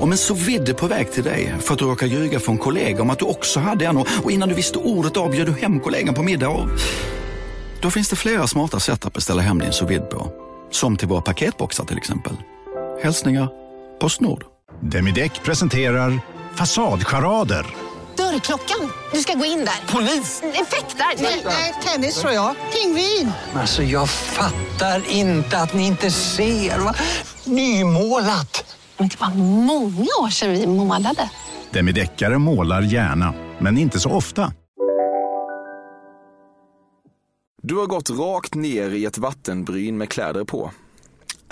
Om en så vidde på väg till dig för att du råkar ljuga från kollega om att du också hade en och innan du visste ordet av du hem kollegan på middag och... Då finns det flera smarta sätt att beställa hem din sous på. Som till våra paketboxar till exempel. Hälsningar Postnord. Demideck presenterar Fasadcharader. Dörrklockan. Du ska gå in där. Polis? Effektar? Nej, tennis tror jag. Pingvin. Alltså jag fattar inte att ni inte ser. Va? Nymålat. Men det var många år sedan vi målade. Demideckare målar gärna, men inte så ofta. Du har gått rakt ner i ett vattenbryn med kläder på.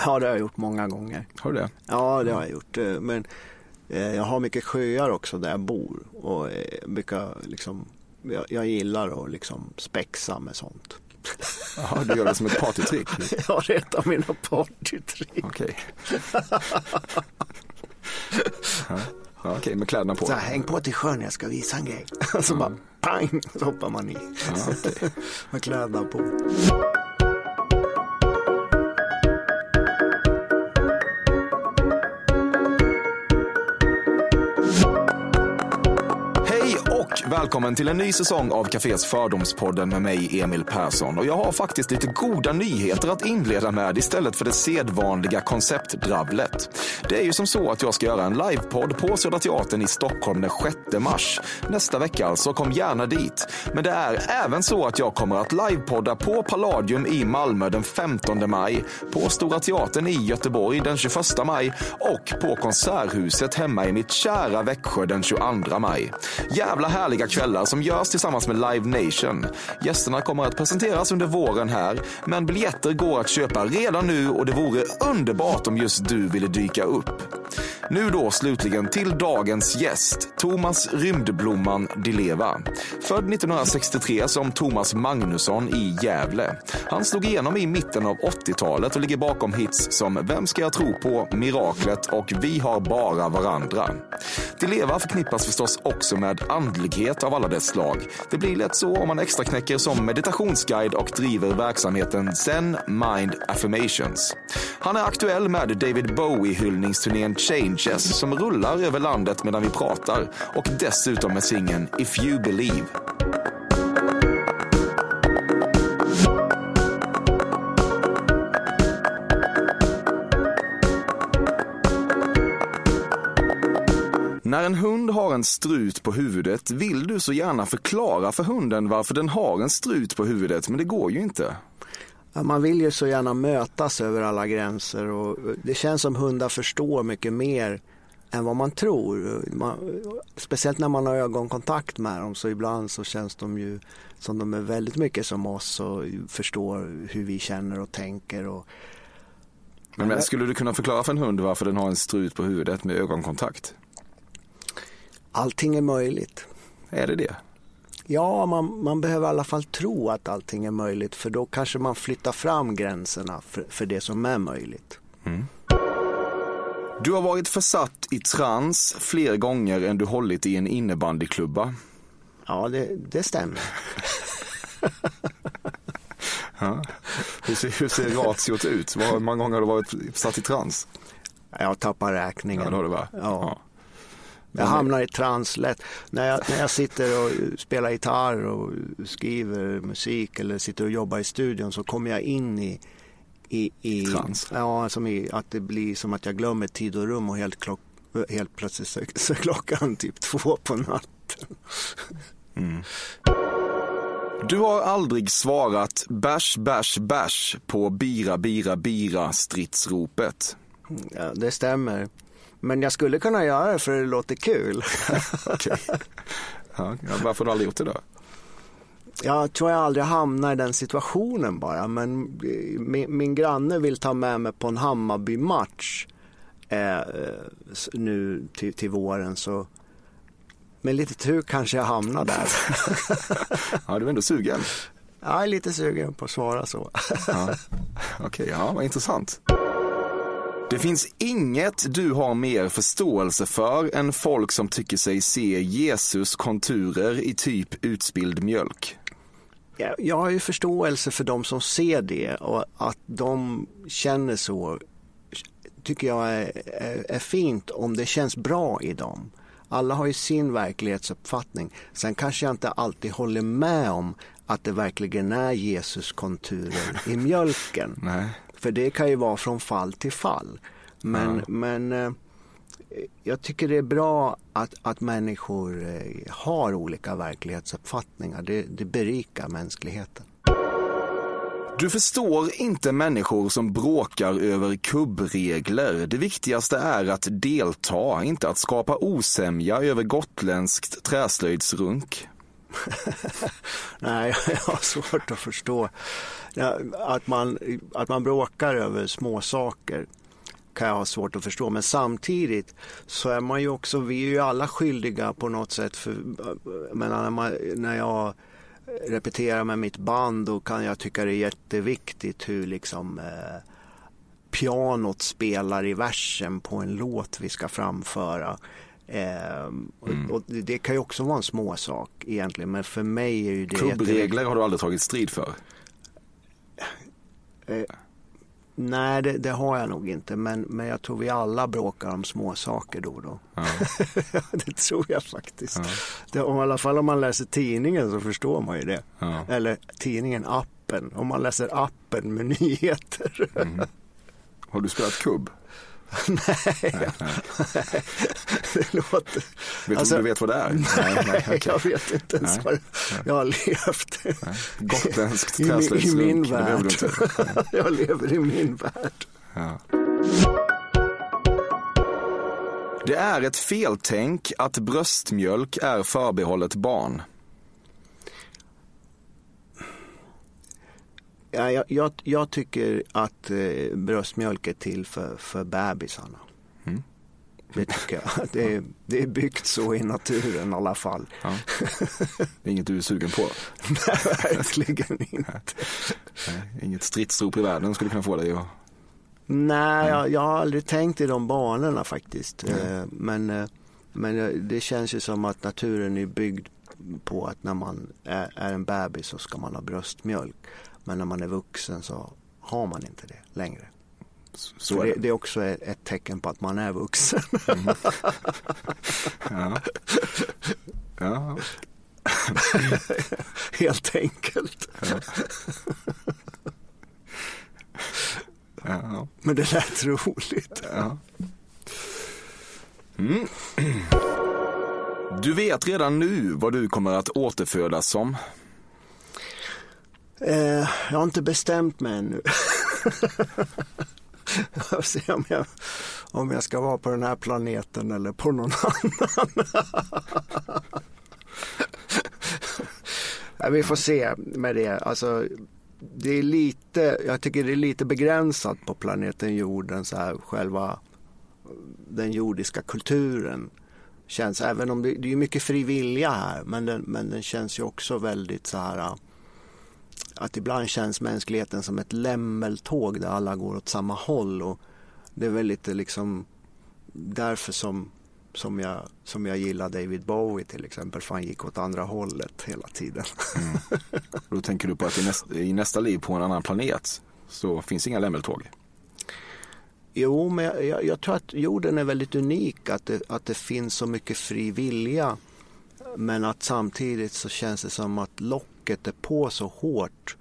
Ja, det har jag gjort många gånger. Har du det? Ja, det har jag gjort. Eh, Men eh, jag har mycket sjöar också där jag bor och eh, brukar liksom, jag, jag gillar att liksom spexa med sånt. Jaha, du gör det som ett partytrick? Ja, det är ett av mina partytrick. Okej. Ja, Okej, med kläderna på. Så här, häng på till sjön, jag ska visa en grej. Så bara pang, så hoppar man i. Ja, okej. med kläderna på. Välkommen till en ny säsong av Cafés Fördomspodden med mig, Emil Persson. Och jag har faktiskt lite goda nyheter att inleda med istället för det sedvanliga konceptdrabblet. Det är ju som så att jag ska göra en livepodd på Södra Teatern i Stockholm den 6 mars. Nästa vecka alltså, kom gärna dit. Men det är även så att jag kommer att livepodda på Palladium i Malmö den 15 maj, på Stora Teatern i Göteborg den 21 maj och på Konserthuset hemma i mitt kära Växjö den 22 maj. Jävla härliga kvällar som görs tillsammans med Live Nation. Gästerna kommer att presenteras under våren här, men biljetter går att köpa redan nu och det vore underbart om just du ville dyka upp. Nu då slutligen till dagens gäst, Thomas Rymdblomman Di Leva. Född 1963 som Thomas Magnusson i Gävle. Han slog igenom i mitten av 80-talet och ligger bakom hits som Vem ska jag tro på, Miraklet och Vi har bara varandra. Di Leva förknippas förstås också med andlighet av alla dess slag. Det blir lätt så om man extra knäcker som meditationsguide och driver verksamheten Zen Mind Affirmations. Han är aktuell med David Bowie-hyllningsturnén Changes som rullar över landet medan vi pratar och dessutom med singeln If You Believe. När en hund har en strut på huvudet vill du så gärna förklara för hunden varför den har en strut på huvudet, men det går ju inte. Ja, man vill ju så gärna mötas över alla gränser och det känns som hundar förstår mycket mer än vad man tror. Man, speciellt när man har ögonkontakt med dem så ibland så känns de ju som de är väldigt mycket som oss och förstår hur vi känner och tänker. Och, Men, men skulle du kunna förklara för en hund varför den har en strut på huvudet med ögonkontakt? Allting är möjligt. Är det det? Ja, man, man behöver i alla fall tro att allting är möjligt för då kanske man flyttar fram gränserna för, för det som är möjligt. Du har varit försatt i trans fler gånger än du hållit i en innebandyklubba. Ja, det, det stämmer. Ja. Hur, ser, hur ser ratiot ut? Hur många gånger har du varit försatt i trans? Jag tappar räkningen. Ja, det har du va? Ja. Jag hamnar i trans lätt. När jag, när jag sitter och spelar gitarr och skriver musik eller sitter och jobbar i studion så kommer jag in i, i, i Trans? Ja, som i, att det blir som att jag glömmer tid och rum och helt, klock, helt plötsligt så, så klockan typ två på natten. Du har aldrig svarat bash, bash, bash på bira, bira, bira stridsropet. Ja, det stämmer. Men jag skulle kunna göra det för det låter kul. Okej. Ja, varför har du aldrig gjort det då? Jag tror jag aldrig hamnar i den situationen bara. Men min, min granne vill ta med mig på en Hammarby-match eh, nu till, till våren. Så med lite tur kanske jag hamnar där. Ja, du är ändå sugen. jag är lite sugen på att svara så. Ja. Okej, ja, vad intressant. Det finns inget du har mer förståelse för än folk som tycker sig se Jesus konturer i typ utspilld mjölk. Jag, har ju förståelse för de som ser det och att de känner så. tycker jag är, är, är fint om det känns bra i dem. Alla har ju sin verklighetsuppfattning. Sen kanske jag inte alltid håller med om att det verkligen är Jesus konturer i mjölken. Nej. För det kan ju vara från fall till fall. Men, Ja. men eh, jag tycker det är bra att, att människor eh, har olika verklighetsuppfattningar. Det, det berikar mänskligheten. Du förstår inte människor som bråkar över kubbregler. Det viktigaste är att delta, inte att skapa osämja över gotländskt träslöjdsrunk. Nej, jag har svårt att förstå. Ja, Att man, att man bråkar över små saker kan jag ha svårt att förstå. Men samtidigt så är man ju också, vi är ju alla skyldiga på något sätt. För, men när, man, när jag repeterar med mitt band då kan jag tycka det är jätteviktigt hur liksom eh, pianot spelar i versen på en låt vi ska framföra. Eh, och, och det kan ju också vara en småsak egentligen men för mig är ju det. Kubbregler har du aldrig tagit strid för. Eh, nej, det, det har jag nog inte. Men, men jag tror vi alla bråkar om små saker då och då. Ja. det tror jag faktiskt. Ja. Det, om, I alla fall om man läser tidningen så förstår man ju det. Ja. Eller tidningen, appen. Om man läser appen med nyheter. Har du spelat kubb? nej, det låter... Vet du Alltså- du vet vad det är? Nej, nej, okej. Jag vet inte ens Nej. vad jag har levt. Gotländskt I, min- I min värld. jag lever i min värld. Ja. Det är ett feltänk att bröstmjölk är förbehållet barn. Ja, jag, jag, jag tycker att eh, bröstmjölk är till för, för bebisarna. Mm. Det tycker jag. Det är, det är byggt så i naturen i alla fall. Ja. Det är inget du är sugen på. Nej, verkligen inte. Nej, Inget stridsrop i världen skulle kunna få dig att... Nej, jag, jag har aldrig tänkt i de banorna faktiskt. Eh, Men, eh, men eh, det känns ju som att naturen är byggd på att när man är, är en bebis så ska man ha bröstmjölk. Men när man är vuxen så har man inte det längre. Så Så det, det. är också ett, tecken på att man är vuxen. Ja. Ja. Helt enkelt. Ja. Men det lät roligt. Ja. Mm. Du vet redan nu vad du kommer att återfödas som. Eh, jag har inte bestämt mig ännu. Jag får se om jag, om jag ska vara på den här planeten eller på någon annan. Vi får se med det. Alltså, det är lite, jag tycker det är lite begränsat på planeten jorden, så här, själva den jordiska kulturen. Känns, även om det, det är mycket fri vilja här, men den, men den känns ju också väldigt så här att ibland känns mänskligheten som ett lämmeltåg där alla går åt samma håll och det är väl lite liksom därför som, som, jag, som jag gillar David Bowie till exempel för han gick åt andra hållet hela tiden. Och då tänker du på att i nästa, i nästa liv på en annan planet så finns inga lämmeltåg. Jo, men jag, jag, jag tror att jorden är väldigt unik, att det, att det finns så mycket fri vilja. Men att samtidigt så känns det som att locket är på så hårt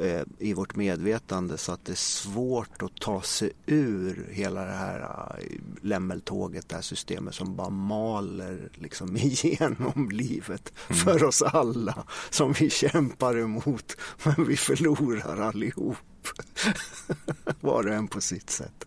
eh, i vårt medvetande så att det är svårt att ta sig ur hela det här eh, lämmeltåget, det här systemet som bara maler liksom igenom livet för oss alla som vi kämpar emot. Men vi förlorar allihop. Var och en på sitt sätt.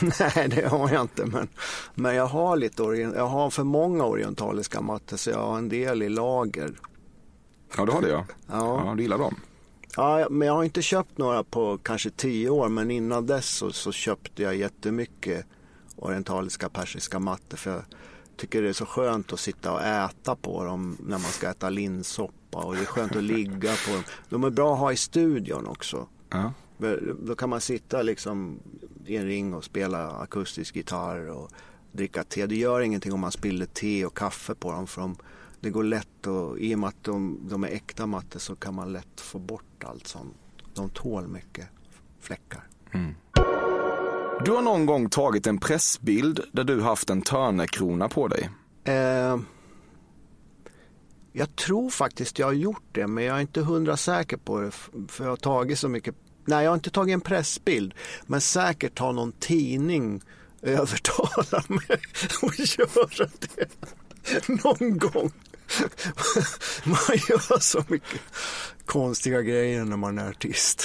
Nej, det har jag inte. Men, men jag, har lite jag har för många orientaliska mattor så jag har en del i lager. Ja, du har det ja. Ja. ja du gillar dem. Ja, men jag har inte köpt några på kanske tio år. Men innan dess så, så köpte jag jättemycket orientaliska persiska mattor. För jag tycker det är så skönt att sitta och äta på dem när man ska äta linssoppa. Och det är skönt att ligga på dem. De är bra att ha i studion också. Ja. Då kan man sitta liksom i en ring och spela akustisk gitarr och dricka te. Det gör ingenting om man spiller te och kaffe på dem. För de, det går lätt och i och med att de, de är äkta mattor så kan man lätt få bort allt sånt. De tål mycket fläckar. Mm. Du har någon gång tagit en pressbild där du haft en törnekrona på dig. Eh, jag tror faktiskt jag har gjort det men jag är inte hundra säker på det för jag har tagit så mycket Nej, jag har inte tagit en pressbild, men säkert har någon tidning övertalat mig att göra det någon gång. Man gör så mycket konstiga grejer när man är artist.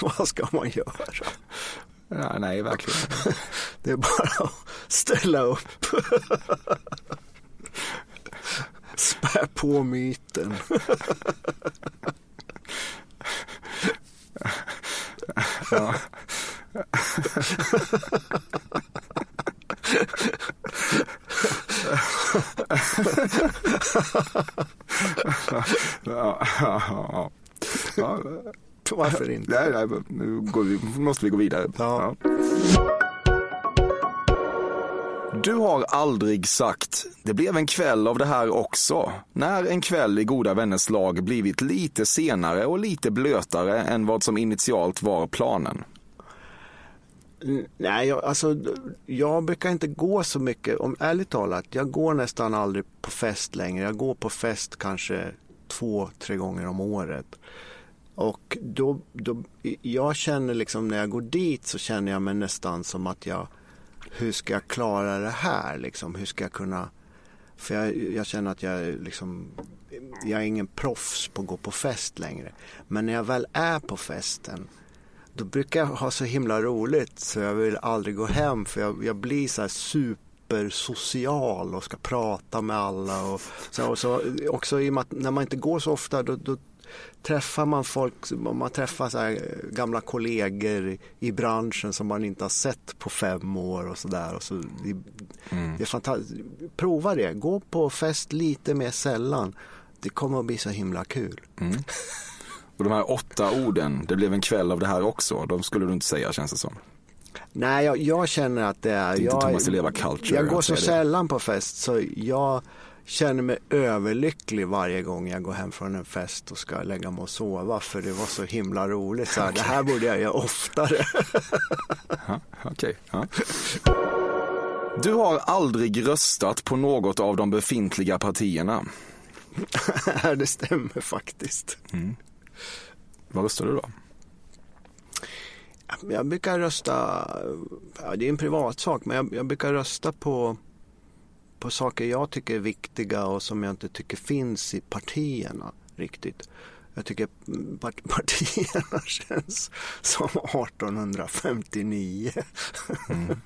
Vad ska man göra? Ja, nej, verkligen. Det är bara att ställa upp. Spä på myten. ja. ja, ja, ja. Varför inte? Nej, nej, nu vi, måste vi gå vidare. Du har aldrig sagt, det blev en kväll av det här också. När en kväll i goda vänners lag blivit lite senare och lite blötare än vad som initialt var planen. Mm, nej, jag, alltså, jag brukar inte gå så mycket, om ärligt talat. Jag går nästan aldrig på fest längre. Jag går på fest kanske två, tre gånger om året. Och då, då, jag känner liksom när jag går dit så känner jag mig nästan som att jag, hur ska jag klara det här liksom? Hur ska jag kunna, för jag, jag känner att jag liksom, jag är ingen proffs på att gå på fest längre. Men när jag väl är på festen då brukar jag ha så himla roligt så jag vill aldrig gå hem för jag, jag blir så här supersocial och ska prata med alla. Och så, och så också i och med att när man inte går så ofta då, då träffar man folk, man träffar så här gamla kollegor i branschen som man inte har sett på fem år och sådär. Så det, mm. det är fantastiskt. Prova det, gå på fest lite mer sällan. Det kommer att bli så himla kul. Mm. Och de här åtta orden, det blev en kväll av det här också, de skulle du inte säga känns det som. Nej, jag, jag känner att det är... Det är jag, inte Thomas Leva culture. Jag går så sällan på fest så jag känner mig överlycklig varje gång jag går hem från en fest och ska lägga mig och sova för det var så himla roligt. Så här, okay. Det här borde jag göra oftare. Okej. Okay. Ja. Du har aldrig röstat på något av de befintliga partierna. det stämmer faktiskt. Mm. Vad röstar du då? Jag brukar rösta, ja, det är en privat sak, men jag, jag brukar rösta på, på saker jag tycker är viktiga och som jag inte tycker finns i partierna riktigt. Jag tycker part partierna känns som 1859. Mm.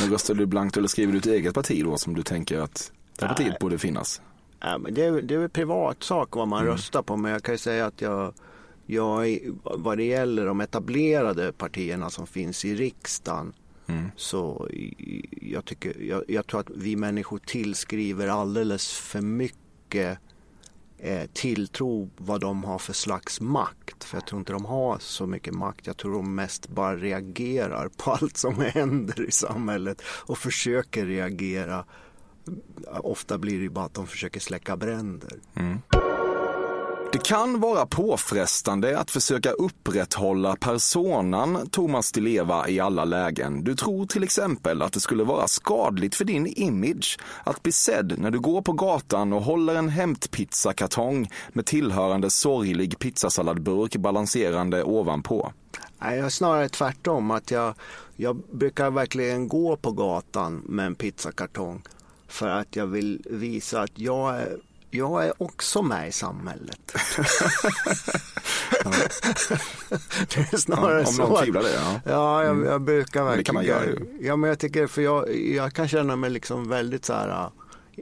Men röstar du blankt eller skriver du ett eget parti då som du tänker att det här partiet borde finnas? Ja, men det, är, det är väl privat sak vad man mm. röstar på men jag kan ju säga att jag jag, vad det gäller de etablerade partierna som finns i riksdagen mm. så jag, tycker, jag, jag, tror att vi människor tillskriver alldeles för mycket eh, tilltro vad de har för slags makt. För jag tror inte de har så mycket makt. Jag tror de mest bara reagerar på allt som händer i samhället och försöker reagera. Ofta blir det bara att de försöker släcka bränder. Mm. Det kan vara påfrestande att försöka upprätthålla personan Thomas Di Leva i alla lägen. Du tror till exempel att det skulle vara skadligt för din image att bli sedd när du går på gatan och håller en hämtpizzakartong med tillhörande sorglig pizzasalladburk balanserande ovanpå. Nej, jag snarare tvärtom. Att jag, jag brukar verkligen gå på gatan med en pizzakartong för att jag vill visa att jag är, jag är också med i samhället. det är snarare Ja, om så. någon att- tvivlar det, ja. Ja, jag, jag brukar verkligen. det kan man göra ju. Ja, men jag tycker, för jag, jag kan känna mig liksom väldigt så här,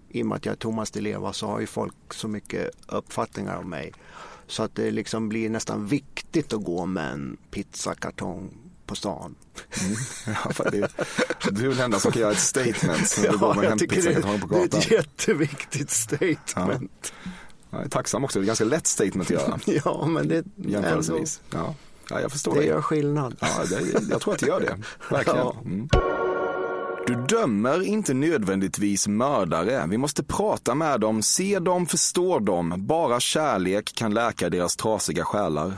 i och med att jag är Thomas Di Leva så har ju folk så mycket uppfattningar om mig. Så att det liksom blir nästan viktigt att gå med en pizzakartong på stan. Ja, för det, du är den enda som kan göra ett statement när du går en jag tycker det, hempizzakartong på det är gatan. ett jätteviktigt statement. Jag är tacksam också, det är ett ganska lätt statement att göra. Ja, men det, Jämförelsevis. Ja. ja, jag förstår det dig. gör skillnad. Ja, det, jag tror att det gör det. Verkligen. Ja. Mm. Du dömer inte nödvändigtvis mördare. Vi måste prata med dem, se dem, förstå dem. Bara kärlek kan läka deras trasiga själar.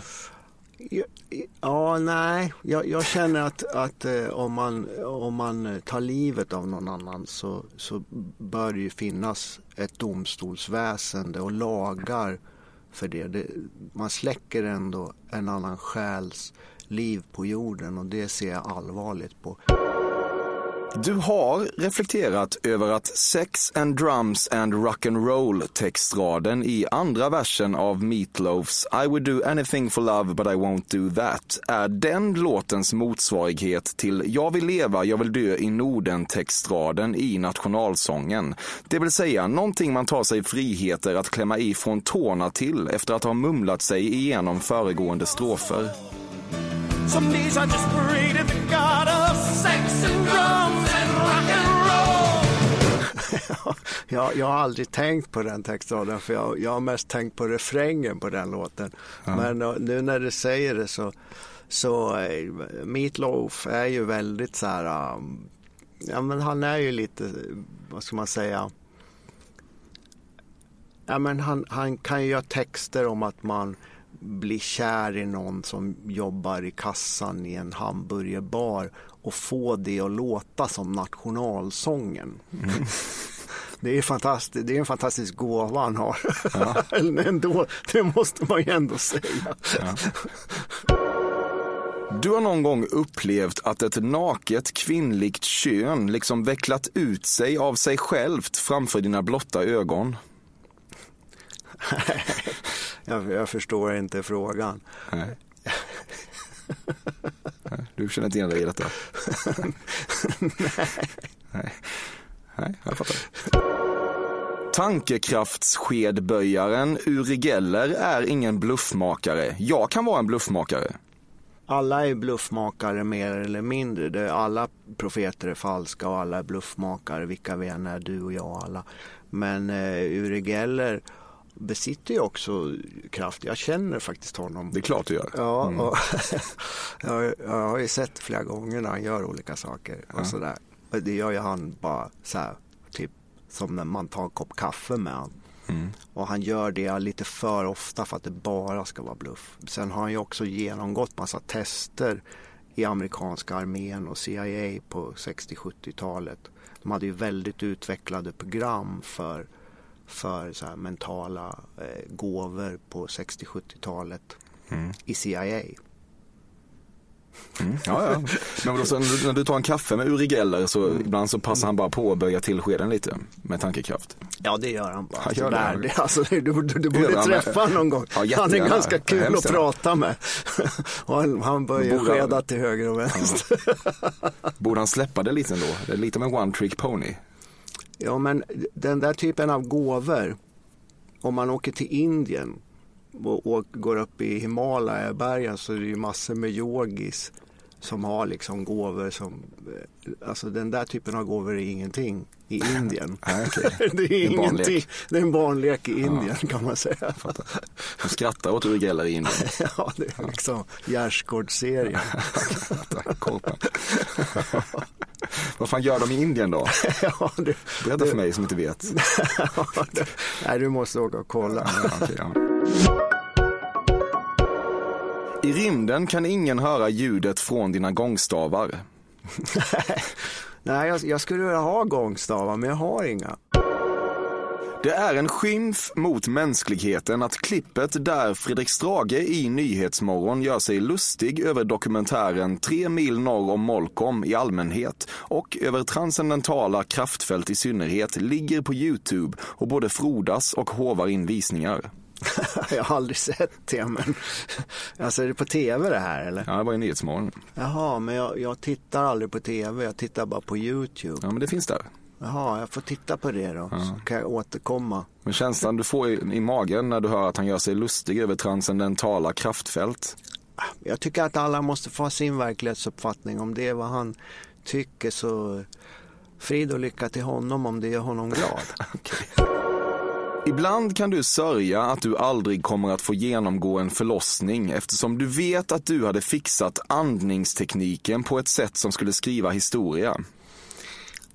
Ja, nej. Jag, jag känner att, att eh, om, man, om man tar livet av någon annan så, så bör det ju finnas ett domstolsväsende och lagar för det. det. Man släcker ändå en annan själs liv på jorden och det ser jag allvarligt på. Du har reflekterat över att sex and drums and Rock'n'Roll'-textraden i andra versen av Meatloafs I would do anything for love but I won't do that är den låtens motsvarighet till Jag vill leva, jag vill dö i Norden textraden i nationalsången. Det vill säga någonting man tar sig friheter att klämma i från tårna till efter att ha mumlat sig igenom föregående strofer. Some days I just pray to the God of sex and drums Jag, jag har aldrig tänkt på den textraden för jag, jag har mest tänkt på refrängen på den låten. Men eh, nu när du säger det så, så eh, Meatloaf är ju väldigt så här, um, ja men han är ju lite, vad ska man säga, ja men han, han kan ju göra texter om att man blir kär i någon som jobbar i kassan i en hamburgerbar och få det att låta som nationalsången. Det är, fantastiskt, det är en fantastisk gåva han har. Eller ändå, det måste man ju ändå säga. Du har någon gång upplevt att ett naket kvinnligt kön liksom vecklat ut sig av sig självt framför dina blotta ögon. Jag, jag förstår inte frågan. Nej, Du känner inte igen dig i detta? Nej. Nej, jag fattar. Tankekraftskedböjaren Uri Geller är ingen bluffmakare. Jag kan vara en bluffmakare. Alla är bluffmakare mer eller mindre. Alla profeter är falska och alla är bluffmakare, vilka vi än är, du och jag och alla. Men eh, Uri Geller besitter ju också kraft. Jag känner faktiskt honom. Det är klart du gör. Ja, Mm. och jag, jag har ju sett flera gånger när han gör olika saker och sådär. Det gör ju han bara så här, typ som när man tar en kopp kaffe med honom. Mm. Och han gör det lite för ofta för att det bara ska vara bluff. Sen har han ju också genomgått massa tester i amerikanska armén och CIA på 60-70-talet. De hade ju väldigt utvecklade program för, för så mentala eh, gåvor på 60-70-talet Mm. i CIA. Mm. Ja, ja. Men vadå, så när du- tar en kaffe med Uri Geller så ibland så passar han bara på att böja till skeden lite med tankekraft. Ja det gör han bara. Han gör det. där, det, alltså, du, du, du Gör borde han träffa honom någon gång. Ja, han är ganska kul att gärna. prata med. och han, han börjar Borde han- skeda till höger och vänster. Borde han släppa det lite ändå? Det är lite av en one trick pony. Ja, men den där typen av gåvor, om man åker till Indien och, och går upp i Himalaya-bergen så är det ju massor med yogis som har liksom gåvor som, eh, alltså den där typen av gåvor är ingenting i Indien. Det är, ingenting, det är en barnlek i Indien kan man säga. De skrattar åt Uri i Indien. ja, det är liksom gärdsgårdsserien. Vad fan gör de i Indien då? ja, det, Berätta för mig som inte vet. nej, du måste åka och kolla. Ja, okej, ja. I rymden kan ingen höra ljudet från dina gångstavar. Nej, jag, jag skulle vilja ha gångstavar, men jag har inga. Det är en skymf mot mänskligheten att klippet där Fredrik Strage i Nyhetsmorgon gör sig lustig över dokumentären Tre mil norr om Molkom i allmänhet och över transcendentala kraftfält i synnerhet ligger på Youtube och både frodas och hovar in visningar. jag har aldrig sett det, men alltså är det på tv det här eller? Ja, det var i Nyhetsmorgon. Jaha, men jag, jag tittar aldrig på tv, jag tittar bara på Youtube. Ja, men det finns där. Jaha, jag får titta på det då, så kan jag återkomma. Men känslan du får i, i magen när du hör att han gör sig lustig över transcendentala kraftfält? Jag tycker att alla måste få ha sin verklighetsuppfattning. Om det är vad han tycker så frid och lycka till honom om det gör honom glad. Ibland kan du sörja att du aldrig kommer att få genomgå en förlossning eftersom du vet att du hade fixat andningstekniken på ett sätt som skulle skriva historia.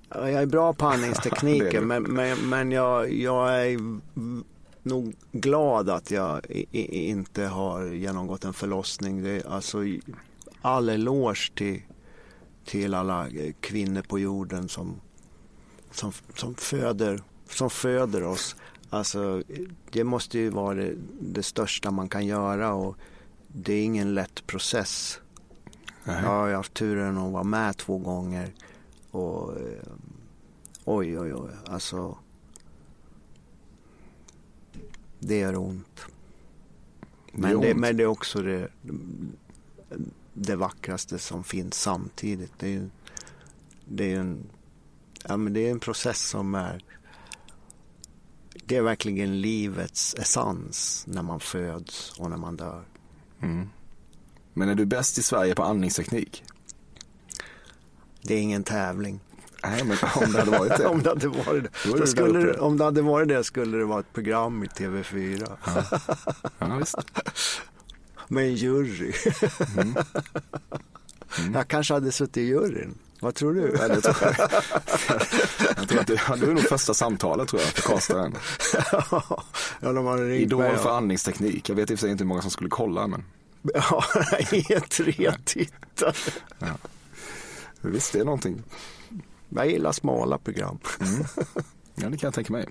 Ja, Jag är bra på andningstekniken men, men, men jag, jag är nog glad att jag i, i, inte har genomgått en förlossning. Det är alltså all eloge till, till alla kvinnor på jorden som, som, som, föder, som föder oss. Alltså, det måste ju vara det, det största man kan göra och det är ingen lätt process. Jag har ju haft turen att vara med två gånger och eh, oj, oj, oj, alltså det gör ont. Det Men det, ont. men det är också det, det vackraste som finns samtidigt. Det är ju det är en, ja, men det är en process som är det är verkligen livets essens när man föds och när man dör. Mm. Men är du bäst i Sverige på andningsteknik? Det är ingen tävling. Nej, men om det hade varit det. om det hade varit det. Då Då skulle, det- om det hade varit det skulle det vara ett program i TV4. Ja, visst. Med en jury. Mm. Jag kanske hade suttit i juryn. Vad tror du? Ja, det tror jag. jag tror att det, ja, det är nog första samtalet tror jag för castaren. ja, de hade ringt Idol mig. för andningsteknik. Jag vet i och för sig inte hur många som skulle kolla men Ja, E3 tittare. visst det är någonting. Jag gillar smala program. Ja, det kan jag tänka mig.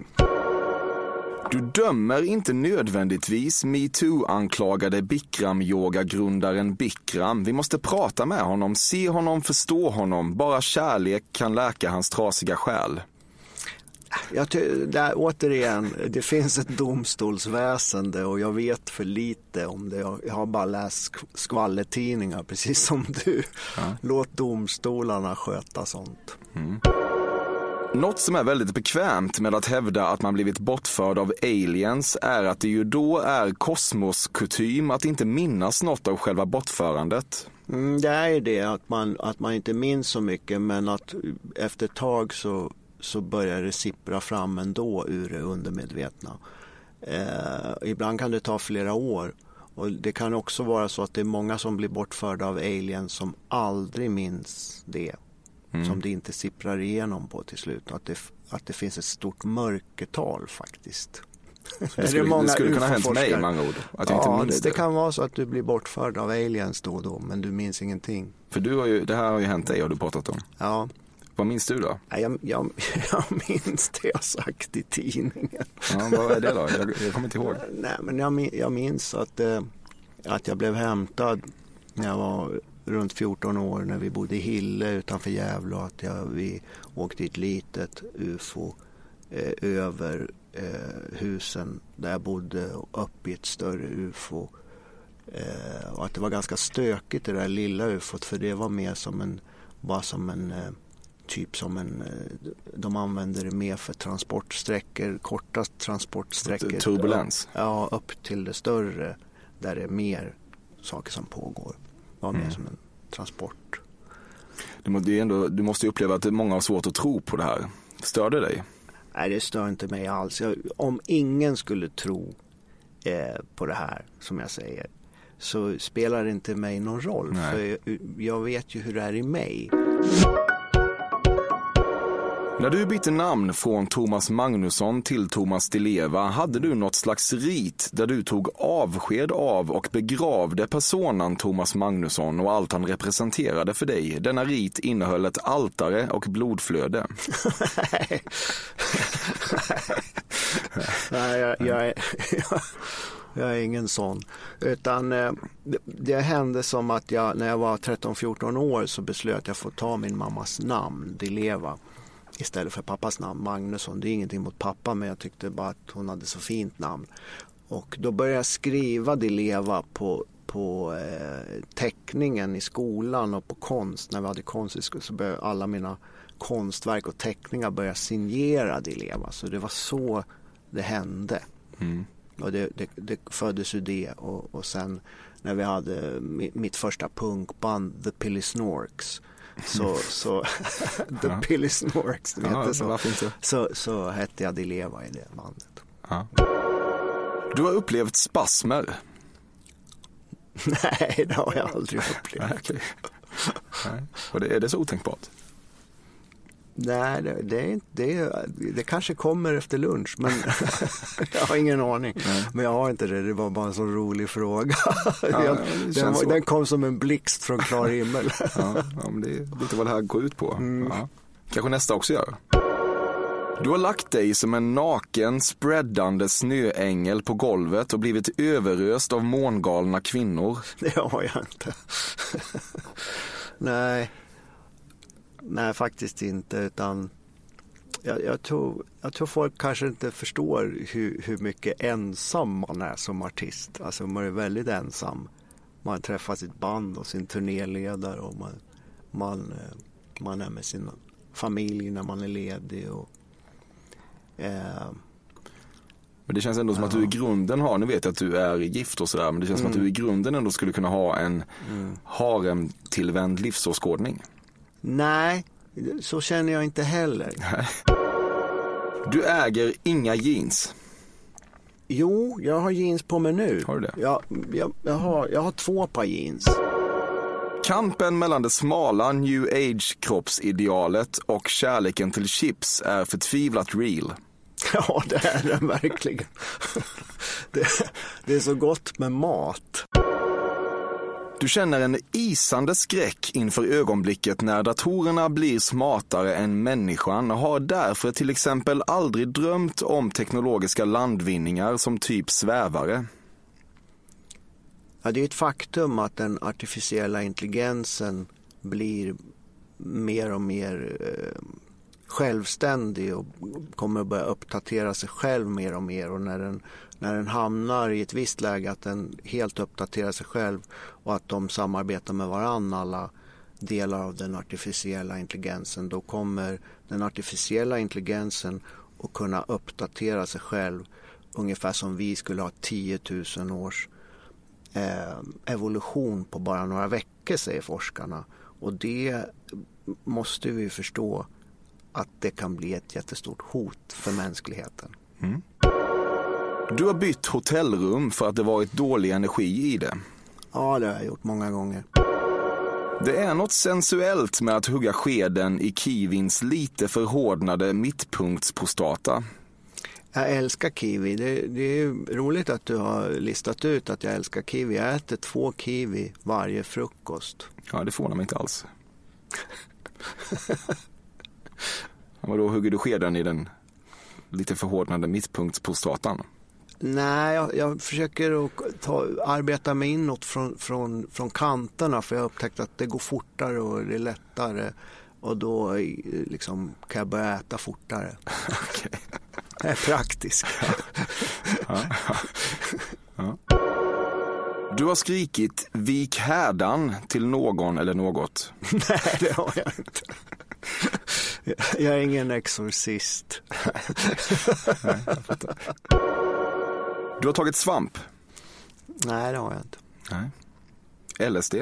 Du dömer inte nödvändigtvis metoo-anklagade Bikram-yogagrundaren Bikram. Vi måste prata med honom, se honom, förstå honom. Bara kärlek kan läka hans trasiga själ. Jag där, återigen, det finns ett domstolsväsende och jag vet för lite om det. Jag har bara läst sk- skvallertidningar precis som du. Låt domstolarna sköta sånt. Något som är väldigt bekvämt med att hävda att man blivit bortförd av aliens är att det ju då är kosmoskutym att inte minnas något av själva bortförandet. Mm, det är ju det att man, att man inte minns så mycket men att efter ett tag så, så börjar det sippra fram ändå ur det undermedvetna. Eh, ibland kan det ta flera år. Och det kan också vara så att det är många som blir bortförda av aliens som aldrig minns det. Som det inte sipprar igenom på till slut. Att det, att det finns ett stort mörkertal faktiskt. Det skulle, det skulle kunna ha hänt mig med andra ord. Att jag ja, inte minns det, det. det kan vara så att du blir bortförd av aliens då och då men du minns ingenting. För du har ju, det här har ju hänt dig har du pratat om. Ja, Vad minns du då? Jag, jag, jag minns det jag sagt i tidningen. Ja, vad är det då? Jag, jag kommer inte ihåg. Nej, men jag, jag minns att, eh, att jag blev hämtad när jag var runt 14 år när vi bodde i Hille utanför Gävle att jag, vi åkte i ett litet ufo eh, över eh, husen där jag bodde och upp i ett större ufo. Eh, och att det var ganska stökigt det där lilla ufot för det var mer som en, bara som en eh, typ som en, eh, de använder det mer för transportsträckor, korta transportsträckor. Turbulens. Ja, upp till det större där det är mer saker som pågår. Var mer Mm. som en transport. Du, må, ändå, du måste ju uppleva att många har svårt att tro på det här. Stör det dig? Nej, det stör inte mig alls. Jag, om ingen skulle tro eh, på det här, som jag säger, så spelar det inte mig någon roll. Nej. För jag, jag vet ju hur det är i mig. När du bytte namn från Thomas Magnusson till Thomas Di Leva hade du något slags rit där du tog avsked av och begravde personan Thomas Magnusson och allt han representerade för dig. Denna rit innehöll ett altare och blodflöde. Nej, jag, jag, är, jag är ingen sån. Utan eh, det, det hände som att jag, när jag var 13-14 år så beslöt jag få ta min mammas namn, Dileva, istället för pappas namn, Magnusson. Det är ingenting mot pappa, men jag tyckte bara att hon hade så fint namn. Och då började jag skriva Dileva på, på eh, teckningen i skolan och på konst. När vi hade konst så började alla mina konstverk och teckningar börja signera Dileva. Så det var så det hände. Mm. Och det, det, det föddes ur det och, och sen när vi hade mi- mitt första punkband The Pilly Snorks så, så The Ja. Pilly Snorks, det Ja, heter så. inte? så. Så hette jag Dileva i det bandet. Ja. Du har upplevt spasmer. Nej, det har jag aldrig upplevt. Nej, okej. Nej. Och det, är det så otänkbart? Nej, det, det, är inte, det, det kanske kommer efter lunch, men jag har ingen aning. Men jag har inte det, det var bara en så rolig fråga. den, känns den, den kom som en blixt från klar himmel. Ja, ja, men det är lite vad det här går ut på. Ja. Kanske nästa också gör. Du har lagt dig som en naken, spreadande snöängel på golvet och blivit överöst av mångalna kvinnor. Det har jag inte. Nej. Nej, faktiskt inte. Utan jag, jag, tror, jag tror folk kanske inte förstår hur, hur mycket ensam man är som artist. Alltså man är väldigt ensam. Man träffar sitt band och sin turnéledare och man, man, eh, man är med sin familj när man är ledig. Och, eh, Men det känns ändå som att du i grunden har, nu vet jag att du är gift och sådär, men det känns som att du i grunden ändå skulle kunna ha en harem-tillvänd livsåskådning. Nej, så känner jag inte heller. Du äger inga jeans. Jo, jag har jeans på mig nu. Har du det? Jag, jag, jag, har, jag har två par jeans. Kampen mellan det smala new age-kroppsidealet och kärleken till chips är förtvivlat real. Ja, det är den verkligen. Det, det är så gott med mat. Du känner en isande skräck inför ögonblicket när datorerna blir smartare än människan och har därför till exempel aldrig drömt om teknologiska landvinningar som typ svävare. Ja, det är ett faktum att den artificiella intelligensen blir mer och mer eh, självständig och kommer att börja uppdatera sig själv mer och mer. Och när den, när den hamnar i ett visst läge att den helt uppdaterar sig själv och att de samarbetar med varandra alla delar av den artificiella intelligensen då kommer den artificiella intelligensen att kunna uppdatera sig själv ungefär som vi skulle ha 10 000 års eh, evolution på bara några veckor säger forskarna. Och det måste vi förstå att det kan bli ett jättestort hot för mänskligheten. Mm. Du har bytt hotellrum för att det varit dålig energi i det. Ja, det har jag gjort många gånger. Det är något sensuellt med att hugga skeden i kiwins lite förhårdnade mittpunktsprostata. Jag älskar kiwi. Det, det är roligt att du har listat ut att jag älskar kiwi. Jag äter två kiwi varje frukost. Ja, det förvånar mig inte alls. Vadå, hugger du skeden i den lite förhårdnade mittpunktsprostatan? Nej, jag, jag försöker att ta, arbeta mig inåt från, från, från kanterna för jag har upptäckt att det går fortare och det är lättare. Och då eh, liksom, kan jag börja äta fortare. Okej. Det är praktiskt. Du har skrikit vik härdan till någon eller något. Nej, det har jag inte. Jag är ingen exorcist. Du har tagit svamp. Nej, det har jag inte. Nej. LSD.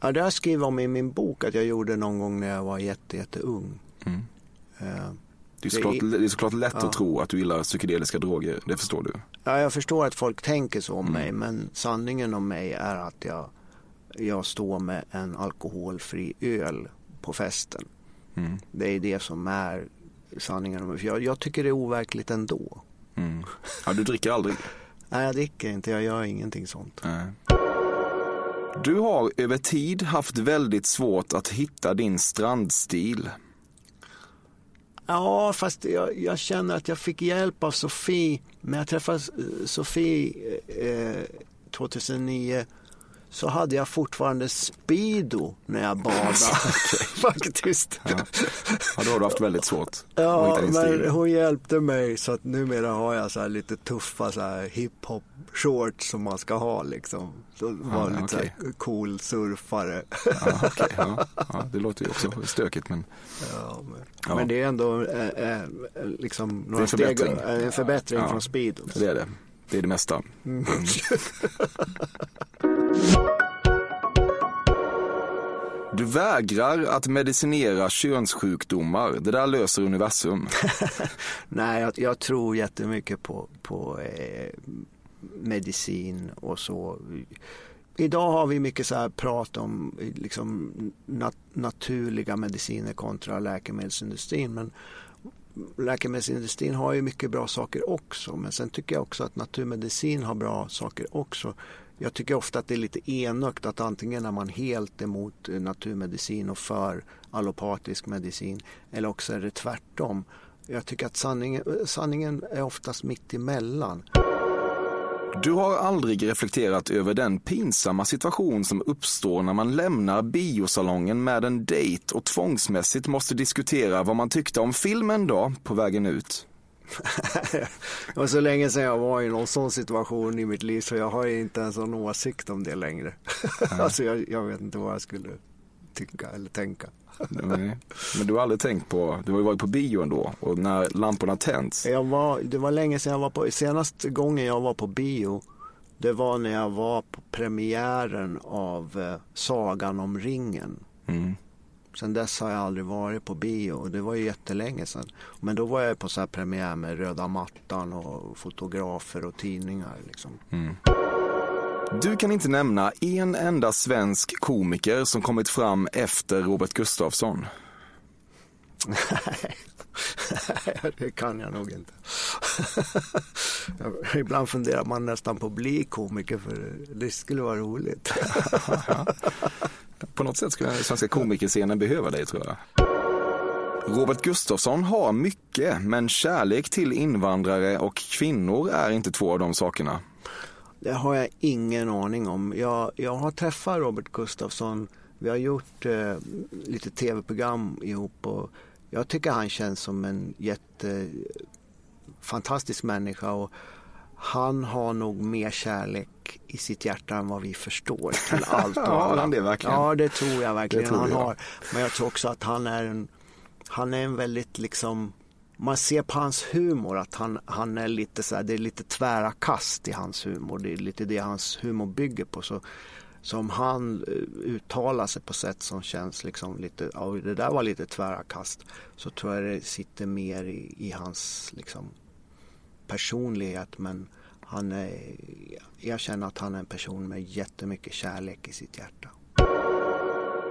Ja, det har jag skrivit om i min bok att jag gjorde någon gång när jag var jätte, jätteung. Mm. Eh, Det är, såklart, det är såklart lätt Ja. att tro att du gillar psykedeliska droger, det förstår du. Ja, jag förstår att folk tänker så Mm. om mig, men sanningen om mig är att jag, jag står med en alkoholfri öl på festen. Mm. Det är det som är sanningen om mig. För jag, jag tycker det är overkligt ändå. Mm. Ja, du dricker aldrig. Nej, jag dricker inte, jag gör ingenting sånt. Nej. Du har över tid haft väldigt svårt att hitta din strandstil. Ja, fast jag, jag känner att jag fick hjälp av Sofie. När jag träffade eh, Sofie eh, 2009 så hade jag fortfarande Speedo när jag badade. Faktiskt. Ja. ja, då har du haft väldigt svårt att Ja, hitta din stil. men hon hjälpte mig så att numera har jag så lite tuffa så här hiphop shorts som man ska ha liksom. Så var Ja, lite så okej. här cool surfare. Ja, okej, ja, ja, det låter ju också stökigt men Ja, men, Ja. men det är ändå eh, eh, liksom några en förbättring. steg, eh, en förbättring från Speedo. det är det. Det är det mesta. Mm. Du vägrar att medicinera könssjukdomar. Det där löser universum. Nej, jag, jag tror jättemycket på, på eh, medicin och så. Idag har vi mycket så här prat om liksom, nat- naturliga mediciner kontra läkemedelsindustrin. Men läkemedelsindustrin har ju mycket bra saker också. Men sen tycker jag också att naturmedicin har bra saker också. Jag tycker ofta att det är lite enögt att antingen är man helt emot eh, naturmedicin och för allopatisk medicin eller också är det tvärtom. Jag tycker att sanningen, eh, sanningen är oftast mitt emellan. Du har aldrig reflekterat över den pinsamma situation som uppstår när man lämnar biosalongen med en dejt och tvångsmässigt måste diskutera vad man tyckte om filmen då på vägen ut. Det var så länge sedan jag var i någon sån situation i mitt liv så jag har inte ens en åsikt om det längre. alltså jag, jag vet inte vad jag skulle tycka eller tänka. Nej. Men du har aldrig tänkt på, du har ju varit på bio ändå och när lamporna tänds. Jag var, det var länge sedan jag var på, senaste gången jag var på bio det var när jag var på premiären av eh, Sagan om ringen. Mm. Sen dess har jag aldrig varit på bio och det var ju jättelänge sedan. Men då var jag på så här premiär med röda mattan och fotografer och tidningar. Liksom. Du kan inte nämna en enda svensk komiker som kommit fram efter Robert Gustafsson. det kan jag nog inte. Ibland funderar man nästan på att bli komiker för det skulle vara roligt. På något sätt skulle den svenska komikerscenen behöva dig tror jag. Robert Gustafsson har mycket, men kärlek till invandrare och kvinnor är inte två av de sakerna. Det har jag ingen aning om. Jag, jag har träffat Robert Gustafsson. Vi har gjort eh, lite tv-program ihop och jag tycker han känns som en jättefantastisk eh, människa och han har nog mer kärlek i sitt hjärta än vad vi förstår till allt och Ja, alla. han det verkligen? Ja, det tror jag verkligen tror han jag. har. Men jag tror också att han är en, han är en väldigt liksom man ser på hans humor att han, han är lite så här, det är lite tvära kast i hans humor. Det är lite det hans humor bygger på. Så, så om han eh, uttalar sig på sätt som känns liksom lite, ja det där var lite tvära kast. Så tror jag det sitter mer i, i hans liksom personlighet. Men han är, jag känner att han är en person med jättemycket kärlek i sitt hjärta.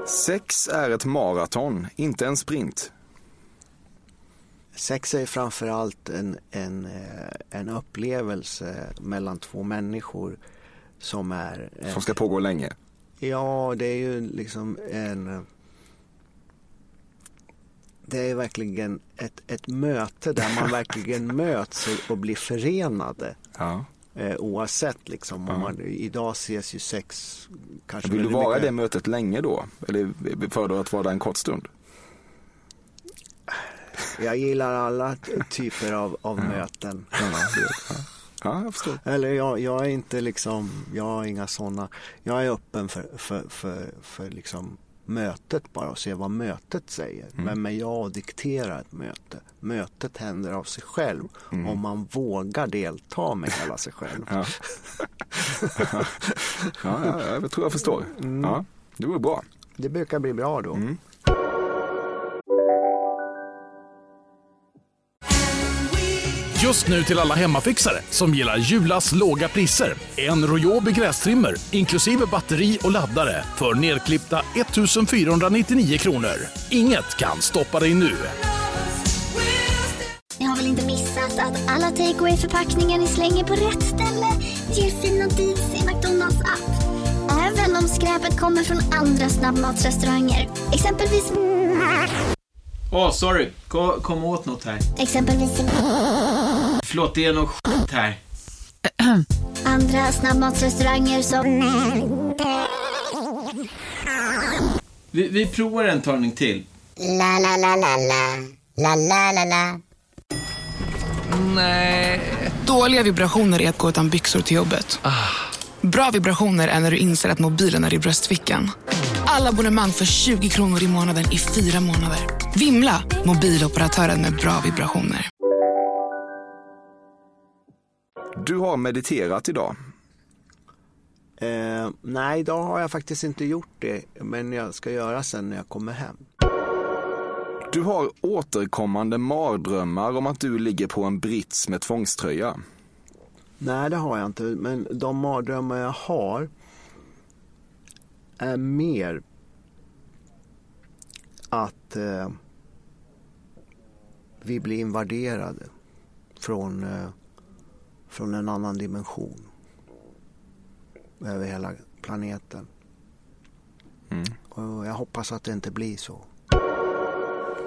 Sex är ett maraton, inte en sprint. Sex är framförallt en, en, eh, en upplevelse mellan två människor som är... eh, Som ska pågå länge. Ja, det är ju liksom en... Det är verkligen ett, ett möte där man verkligen möts och blir förenade. Ja. Eh, oavsett liksom. Ja. Man, idag ses ju sex kanske Vill du vara i det mötet länge då? Eller föredrar att vara där en kort stund? Jag gillar alla typer av, av möten. Ja, det- ja, jag förstår. Eller jag, jag är inte liksom, jag har inga sådana. Jag är öppen för, för, för, för liksom mötet bara och se vad mötet säger. Mm. Men med jag dikterar ett möte. Mötet händer av sig själv om man vågar delta med hela sig själv. Ja. ja, ja, jag tror jag förstår. Ja, det vore bra. Det brukar bli bra då. Just nu till alla hemmafixare som gillar Julas låga priser. En Royobi grästrimmer inklusive batteri och laddare för nedklippta 1 499 kronor. Inget kan stoppa dig nu. Ni har väl inte missat att alla takeaway förpackningar ni slänger på rätt ställe ger fina deals i McDonalds app. Även om skräpet kommer från andra snabbmatsrestauranger. Exempelvis... Åh, sorry. Kom, kom åt något här. Exempelvis Förlåt, det är något skit här. andra snabbmatsrestauranger som... Vi, vi provar en talning till. La, la, la, la, la. La, la, la, la. Nej. Dåliga vibrationer är att gå utan byxor till jobbet. Bra vibrationer är när du inser att mobilen är i bröstfickan. Alla abonnemang för 20 kronor i månaden i fyra månader. Vimla! Mobiloperatören med bra vibrationer. Du har mediterat idag. Eh, nej, idag har jag faktiskt inte gjort det. Men jag ska göra sen när jag kommer hem. Du har återkommande mardrömmar om att du ligger på en brits med tvångströja. Nej, det har jag inte. Men de mardrömmar jag har är mer att eh, vi blir invaderade från, eh, från en annan dimension över hela planeten. Och jag hoppas att det inte blir så.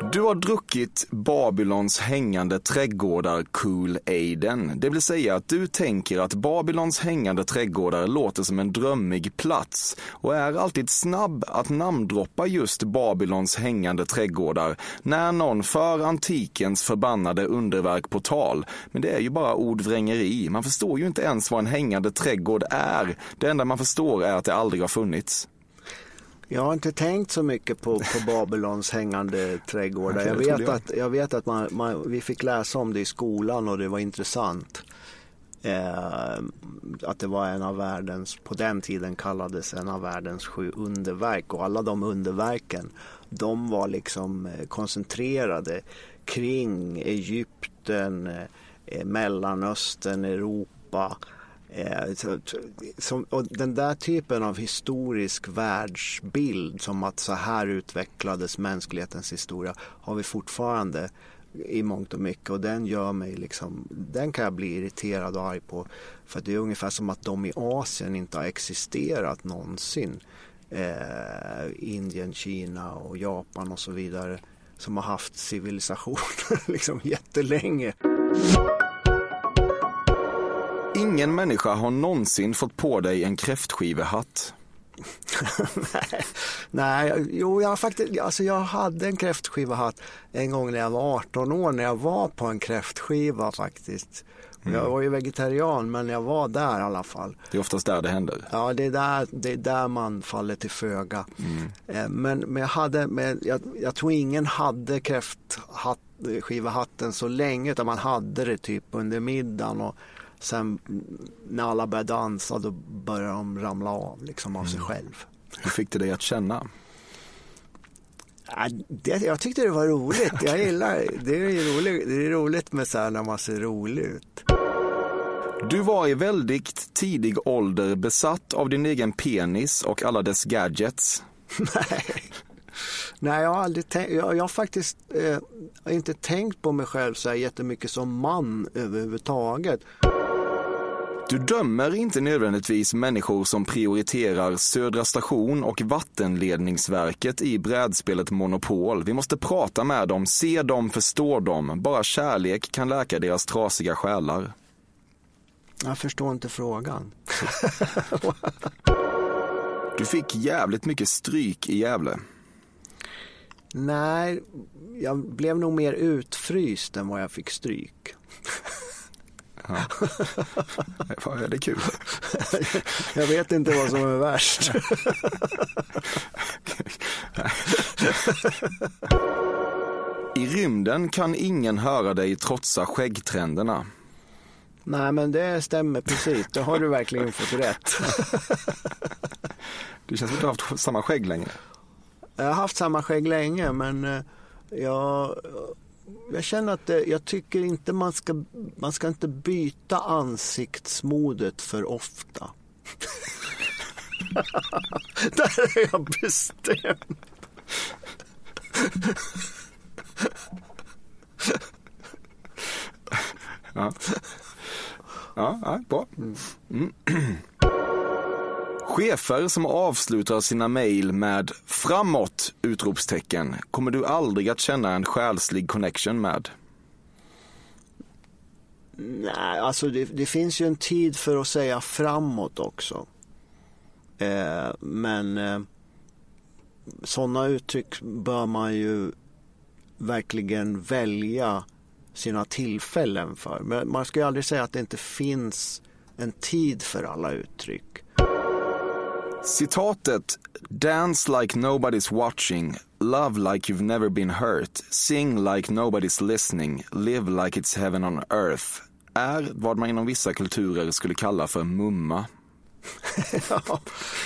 Du har druckit Babylons hängande trädgårdar Cool Aiden. Det vill säga att du tänker att Babylons hängande trädgårdar låter som en drömmig plats och är alltid snabb att namndroppa just Babylons hängande trädgårdar när någon för antikens förbannade underverk på tal. Men det är ju bara ordvrängeri. Man förstår ju inte ens vad en hängande trädgård är. Det enda man förstår är att det aldrig har funnits. Jag har inte tänkt så mycket på, på Babylons hängande trädgårdar. Jag vet jag. att, jag vet att man, man, vi fick läsa om det i skolan och det var intressant. Eh, att det var en av världens, på den tiden kallades en av världens sju underverk och alla de underverken de var liksom eh, koncentrerade kring Egypten, eh, Mellanöstern, Europa. Eh, så, som, och den där typen av historisk världsbild som att så här utvecklades mänsklighetens historia har vi fortfarande i mångt och mycket och den gör mig liksom, den kan jag bli irriterad och arg på. För det är ungefär som att de i Asien inte har existerat någonsin. Eh, Indien, Kina och Japan och så vidare som har haft civilisationer liksom jättelänge. Ingen människa har någonsin fått på dig en kräftskivehatt. Nej, nej, jo jag, faktiskt, alltså jag hade en kräftskivahatt en gång när jag var 18 år när jag var på en kräftskiva faktiskt. Jag var ju vegetarian men jag var där i alla fall. Det är oftast där det händer. Ja, det är där, det är där man faller till föga. Eh, Men, men, jag, hade, men jag, jag tror ingen hade kräftskivahatten så länge utan man hade det typ under middagen och sen när alla började dansa då började de ramla av liksom av sig själv. Hur fick det dig att känna? Ja, Det, jag tyckte det var roligt. Jag gillar det. Är roligt, det är roligt med så här när man ser rolig ut. Du var i väldigt tidig ålder besatt av din egen penis och alla dess gadgets. Nej. Nej, jag har aldrig tänkt, jag, jag har faktiskt eh, inte tänkt på mig själv så här jättemycket som man överhuvudtaget. Du dömer inte nödvändigtvis människor som prioriterar Södra station och vattenledningsverket i brädspelet Monopol. Vi måste prata med dem, se dem, förstå dem. Bara kärlek kan läka deras trasiga själar. Jag förstår inte frågan. Du fick jävligt mycket stryk i Gävle. Nej, jag blev nog mer utfryst än vad jag fick stryk. Ja. Det är kul. Jag vet inte vad som är värst. I rymden kan ingen höra dig trotsa skäggtrenderna. Nej, men det stämmer precis. Det har du verkligen fått rätt. Du känns som att du har haft samma skägg längre. Jag har haft samma skägg länge, men eh, jag, jag känner att det, jag tycker inte man ska, man ska inte byta ansiktsmodet för ofta. Där är jag bestämd. Ja, ja, ja bra. Mm. Chefer som avslutar sina mejl med framåt! utropstecken kommer du aldrig att känna en själslig connection med. Nej, alltså det, det finns ju en tid för att säga framåt också. Eh, men eh, sådana uttryck bör man ju verkligen välja sina tillfällen för. Men man ska ju aldrig säga att det inte finns en tid för alla uttryck. Citatet “Dance like nobody's watching, love like you've never been hurt, sing like nobody's listening, live like it's heaven on earth” är vad man inom vissa kulturer skulle kalla för mumma. ja,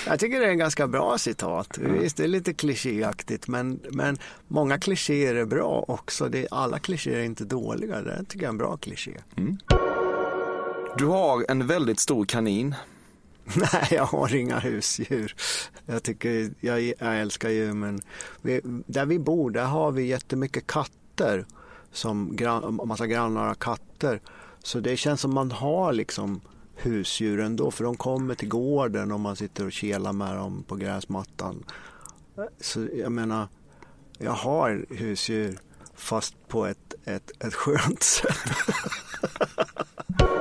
jag tycker det är en ganska bra citat. Visst, det är lite klichéaktigt men, men många klichéer är bra också. Det, alla klichéer är inte dåliga. Det tycker jag är en bra kliché. Mm. Du har en väldigt stor kanin. Nej, jag har inga husdjur. Jag, tycker, jag, jag älskar djur men vi, där vi bor där har vi jättemycket katter. Som gran, massa grannar har katter. Så det känns som man har liksom husdjur ändå för de kommer till gården och man sitter och kelar med dem på gräsmattan. Så jag menar, jag har husdjur fast på ett, ett, ett skönt sätt.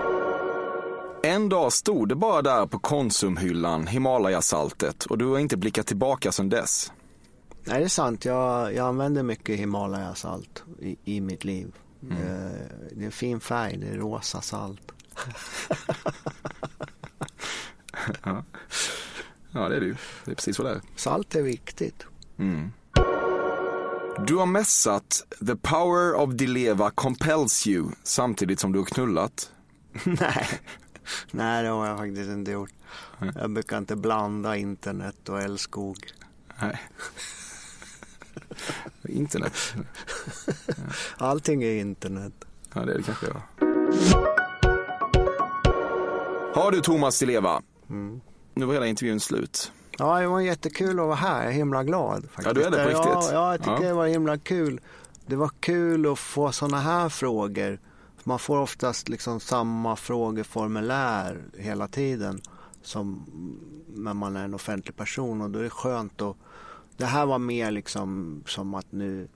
En dag stod det bara där på Konsumhyllan, Himalayasaltet, och du har inte blickat tillbaka sedan dess. Nej, det är sant. Jag, jag använder mycket Himalayasalt i, i mitt liv. Mm. Det är en fin färg, det är rosa salt. ja. ja, det är det ju. Det är precis vad det är. Salt är viktigt. Mm. Du har mässat The power of Dileva compels you samtidigt som du har knullat. Nej. Nej, det har jag faktiskt inte gjort. Jag brukar inte blanda internet och älskog. Nej. internet. Allting är internet. Ja, det är det kanske jag. Har du Thomas Di Leva? Mm. Nu var hela intervjun slut. Ja, det var jättekul att vara här. Jag är himla glad. Faktiskt. Ja, du är det på riktigt? Ja, ja jag tycker ja. det var himla kul. Det var kul att få sådana här frågor. Man får oftast liksom samma frågeformulär hela tiden som när man är en offentlig person och då är det skönt att det här var mer liksom som att nu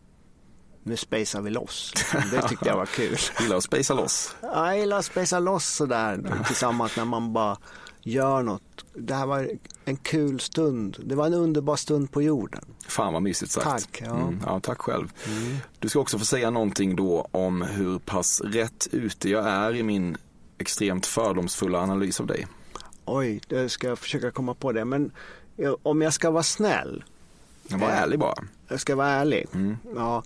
nu spacear vi loss. Det tyckte jag var kul. gillar att spacea loss? Ja, jag gillar att spacea loss sådär tillsammans när man bara gör något. Det här var en kul stund. Det var en underbar stund på jorden. Fan vad mysigt sagt. Tack. Ja, mm, ja tack själv. Mm. Du ska också få säga någonting då om hur pass rätt ute jag är i min extremt fördomsfulla analys av dig. Oj, jag ska försöka komma på det. Men om jag ska vara snäll. Jag var eh, ärlig bara. Jag ska vara ärlig. Mm. Ja.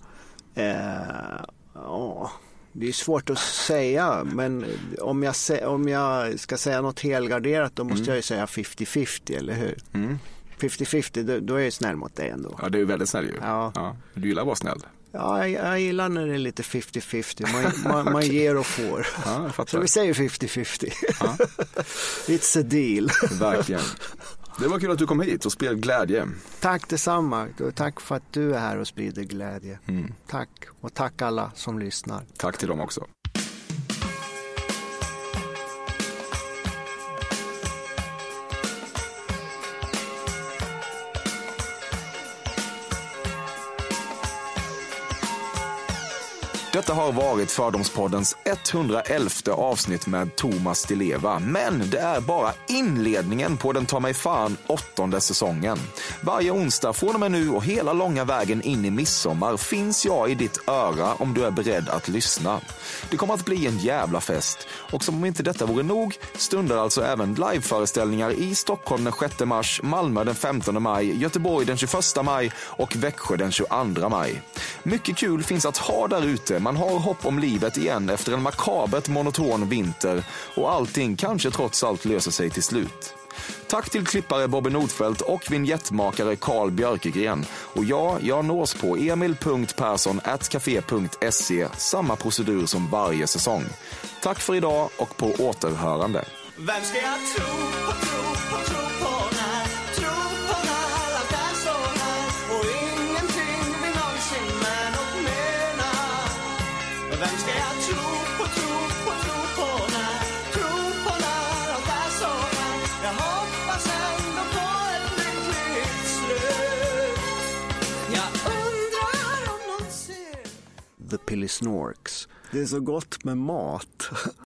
Eh, ja, det är svårt att säga, men om jag, om jag ska säga något helgarderat då måste mm. jag ju säga 50-50, eller hur? Mm. 50-50, då, då, är jag snäll mot dig ändå. Ja, du är väldigt snäll ju. Ja. ja. Du gillar att vara snäll. Ja, jag, jag gillar när det är lite 50-50. Man, man, man ger och får. Ja, Så vi säger 50-50. Ja. It's a deal. Verkligen. Det var kul att du kom hit och spred glädje. Tack detsamma. Tack för att du är här och sprider glädje. Mm. Tack. Och tack alla som lyssnar. Tack till dem också. Detta har varit Fördomspoddens 111 avsnitt med Thomas Di Leva. Men det är bara inledningen på den ta mig fan åttonde säsongen. Varje onsdag från och med nu och hela långa vägen in i midsommar finns jag i ditt öra om du är beredd att lyssna. Det kommer att bli en jävla fest. Och som om inte detta vore nog stundar alltså även liveföreställningar i Stockholm den 6 mars, Malmö den 15 maj, Göteborg den 21 maj och Växjö den 22 maj. Mycket kul finns att ha där ute man har hopp om livet igen efter en makabert monoton vinter och allting kanske trots allt löser sig till slut. Tack till klippare Bobby Nordfeldt och vignettmakare Carl Björkegren. Och ja, jag nås på emil.perssonatcafe.se, Samma procedur som varje säsong. Tack för idag och på återhörande. Vem ska jag tro på, tro The Pillisnorks. Det är så gott med mat.